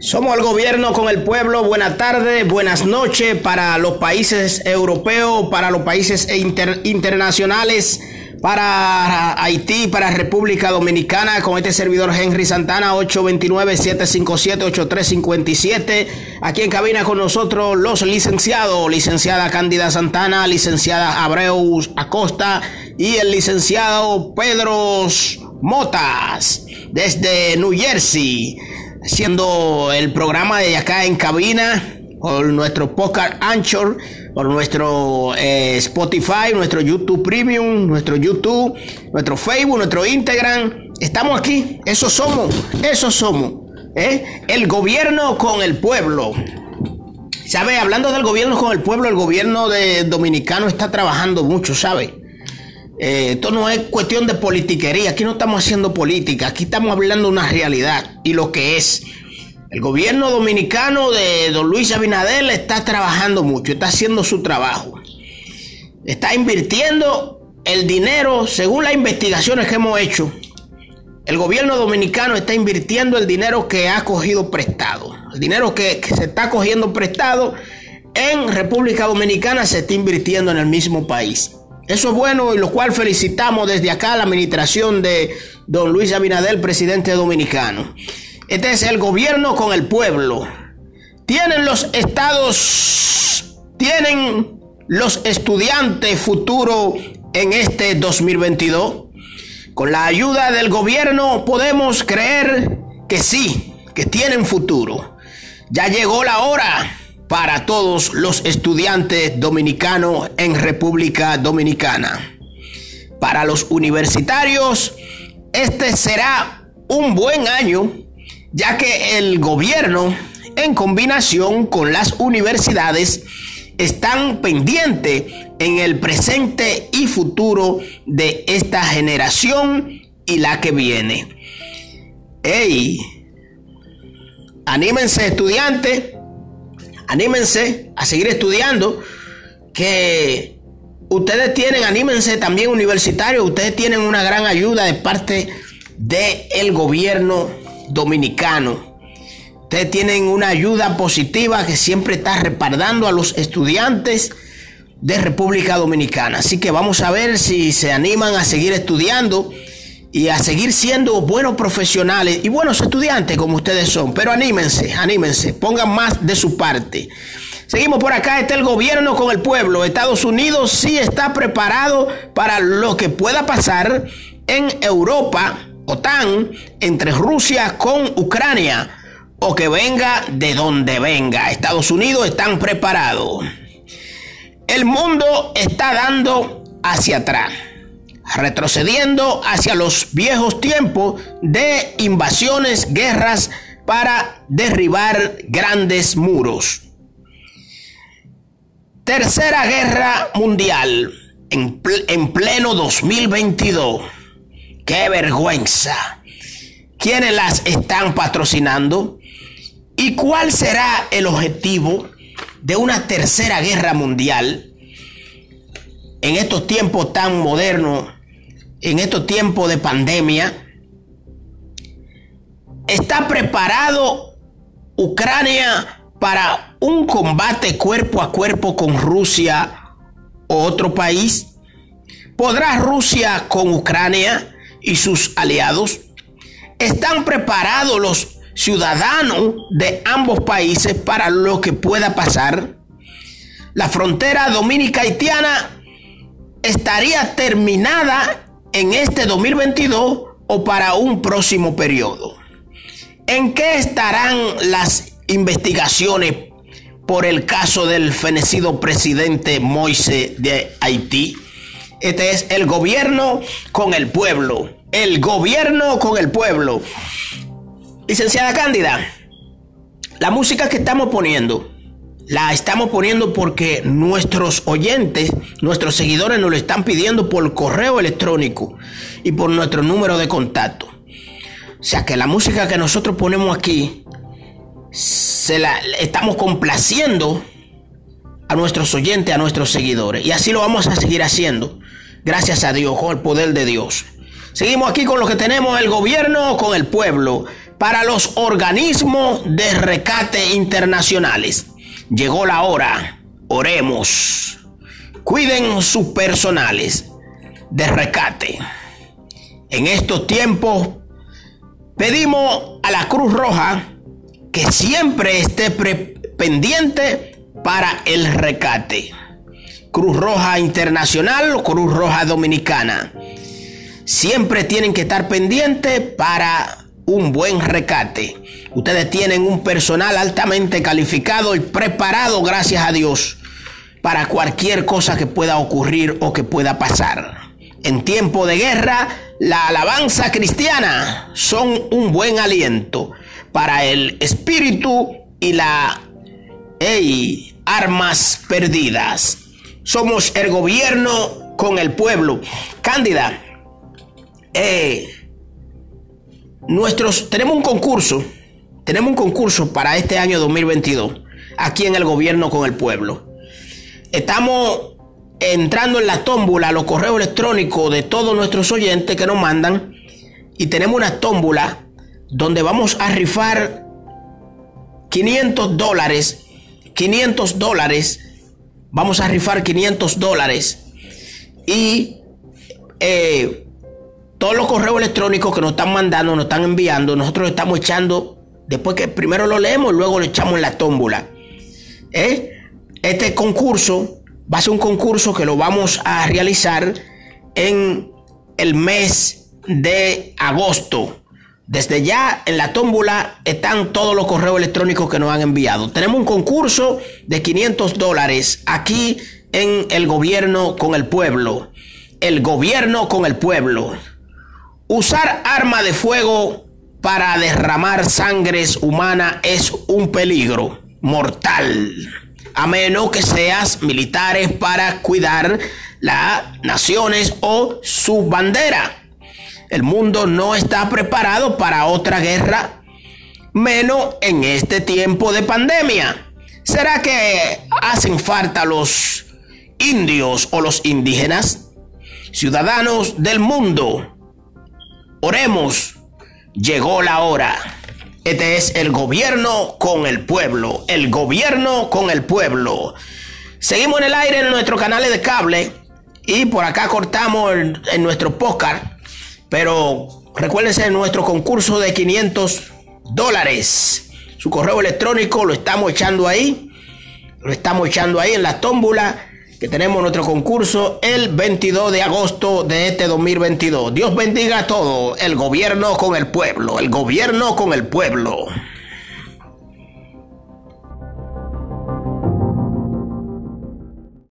Somos el gobierno con el pueblo. Buenas tardes, buenas noches para los países europeos, para los países inter internacionales, para Haití, para República Dominicana, con este servidor Henry Santana, 829-757-8357. Aquí en cabina con nosotros los licenciados, licenciada Cándida Santana, licenciada Abreu Acosta y el licenciado Pedro Motas, desde New Jersey haciendo el programa de acá en cabina por nuestro podcast Anchor, por nuestro eh, Spotify, nuestro YouTube Premium, nuestro YouTube, nuestro Facebook, nuestro Instagram. Estamos aquí, eso somos, eso somos. ¿eh? El gobierno con el pueblo. ¿Sabe? Hablando del gobierno con el pueblo, el gobierno de dominicano está trabajando mucho, ¿sabe? Eh, esto no es cuestión de politiquería, aquí no estamos haciendo política, aquí estamos hablando de una realidad y lo que es. El gobierno dominicano de don Luis Abinadel está trabajando mucho, está haciendo su trabajo. Está invirtiendo el dinero, según las investigaciones que hemos hecho, el gobierno dominicano está invirtiendo el dinero que ha cogido prestado. El dinero que, que se está cogiendo prestado en República Dominicana se está invirtiendo en el mismo país. Eso es bueno y lo cual felicitamos desde acá la administración de don Luis Abinadel, presidente dominicano. Este es el gobierno con el pueblo. Tienen los estados, tienen los estudiantes futuro en este 2022. Con la ayuda del gobierno podemos creer que sí, que tienen futuro. Ya llegó la hora para todos los estudiantes dominicanos en República Dominicana. Para los universitarios, este será un buen año, ya que el gobierno, en combinación con las universidades, están pendientes en el presente y futuro de esta generación y la que viene. ¡Ey! Anímense estudiantes anímense a seguir estudiando, que ustedes tienen, anímense también universitarios, ustedes tienen una gran ayuda de parte del gobierno dominicano. Ustedes tienen una ayuda positiva que siempre está respaldando a los estudiantes de República Dominicana. Así que vamos a ver si se animan a seguir estudiando y a seguir siendo buenos profesionales y buenos estudiantes como ustedes son. Pero anímense, anímense, pongan más de su parte. Seguimos por acá, está el gobierno con el pueblo. Estados Unidos sí está preparado para lo que pueda pasar en Europa, OTAN, entre Rusia con Ucrania, o que venga de donde venga. Estados Unidos están preparados. El mundo está dando hacia atrás retrocediendo hacia los viejos tiempos de invasiones, guerras para derribar grandes muros. Tercera Guerra Mundial en, pleno 2022. ¡Qué vergüenza! ¿Quiénes las están patrocinando? ¿Y cuál será el objetivo de una tercera guerra mundial en estos tiempos tan modernos en estos tiempos de pandemia? ¿Está preparado Ucrania para un combate cuerpo a cuerpo con Rusia o otro país? ¿Podrá Rusia con Ucrania y sus aliados? ¿Están preparados los ciudadanos de ambos países para lo que pueda pasar? La frontera dominica-haitiana estaría terminada en este 2022 o para un próximo periodo. ¿En qué estarán las investigaciones por el caso del fenecido presidente Moise de Haití? Este es el gobierno con el pueblo. El gobierno con el pueblo. Licenciada Cándida, la música que estamos poniendo la estamos poniendo porque nuestros oyentes, nuestros seguidores nos lo están pidiendo por correo electrónico y por nuestro número de contacto. O sea que la música que nosotros ponemos aquí, se la estamos complaciendo a nuestros oyentes, a nuestros seguidores. Y así lo vamos a seguir haciendo. Gracias a Dios, con el poder de Dios. Seguimos aquí con lo que tenemos, el gobierno con el pueblo. para los organismos de rescate internacionales. Llegó la hora. Oremos. Cuiden sus personales de rescate. En estos tiempos pedimos a la Cruz Roja que siempre esté pendiente para el rescate. Cruz Roja Internacional Cruz Roja Dominicana. Siempre tienen que estar pendientes para un buen rescate. Ustedes tienen un personal altamente calificado y preparado, gracias a Dios, para cualquier cosa que pueda ocurrir o que pueda pasar. En tiempo de guerra, la alabanza cristiana son un buen aliento para el espíritu y la armas perdidas. Somos el gobierno con el pueblo. Cándida, eh, Nuestros, tenemos un concurso, tenemos un concurso para este año 2022, aquí en el gobierno con el pueblo. Estamos entrando en la tómbola, los correos electrónicos de todos nuestros oyentes que nos mandan, y tenemos una tómbola donde vamos a rifar 500 dólares, 500 dólares, vamos a rifar 500 dólares, y eh, todos los correos electrónicos que nos están mandando, nos están enviando, nosotros estamos echando, después que primero lo leemos, luego lo echamos en la tómbola. ¿Eh? Este concurso va a ser un concurso que lo vamos a realizar en el mes de agosto. Desde ya en la tómbola están todos los correos electrónicos que nos han enviado. Tenemos un concurso de 500 dólares aquí en el gobierno con el pueblo. El gobierno con el pueblo. Usar arma de fuego para derramar sangres humana es un peligro mortal, a menos que seas militares para cuidar las naciones o su bandera. El mundo no está preparado para otra guerra, menos en este tiempo de pandemia. ¿Será que hacen falta los indios o los indígenas? Ciudadanos del mundo, Oremos, llegó la hora. Este es el gobierno con el pueblo, el gobierno con el pueblo. Seguimos en el aire en nuestros canales de cable y por acá cortamos en, nuestro podcast. Pero recuérdense nuestro concurso de 500 dólares. Su correo electrónico lo estamos echando ahí. Lo estamos echando ahí en la tómbula que tenemos nuestro concurso el 22 de agosto de este 2022. Dios bendiga a todo, el gobierno con el pueblo, el gobierno con el pueblo.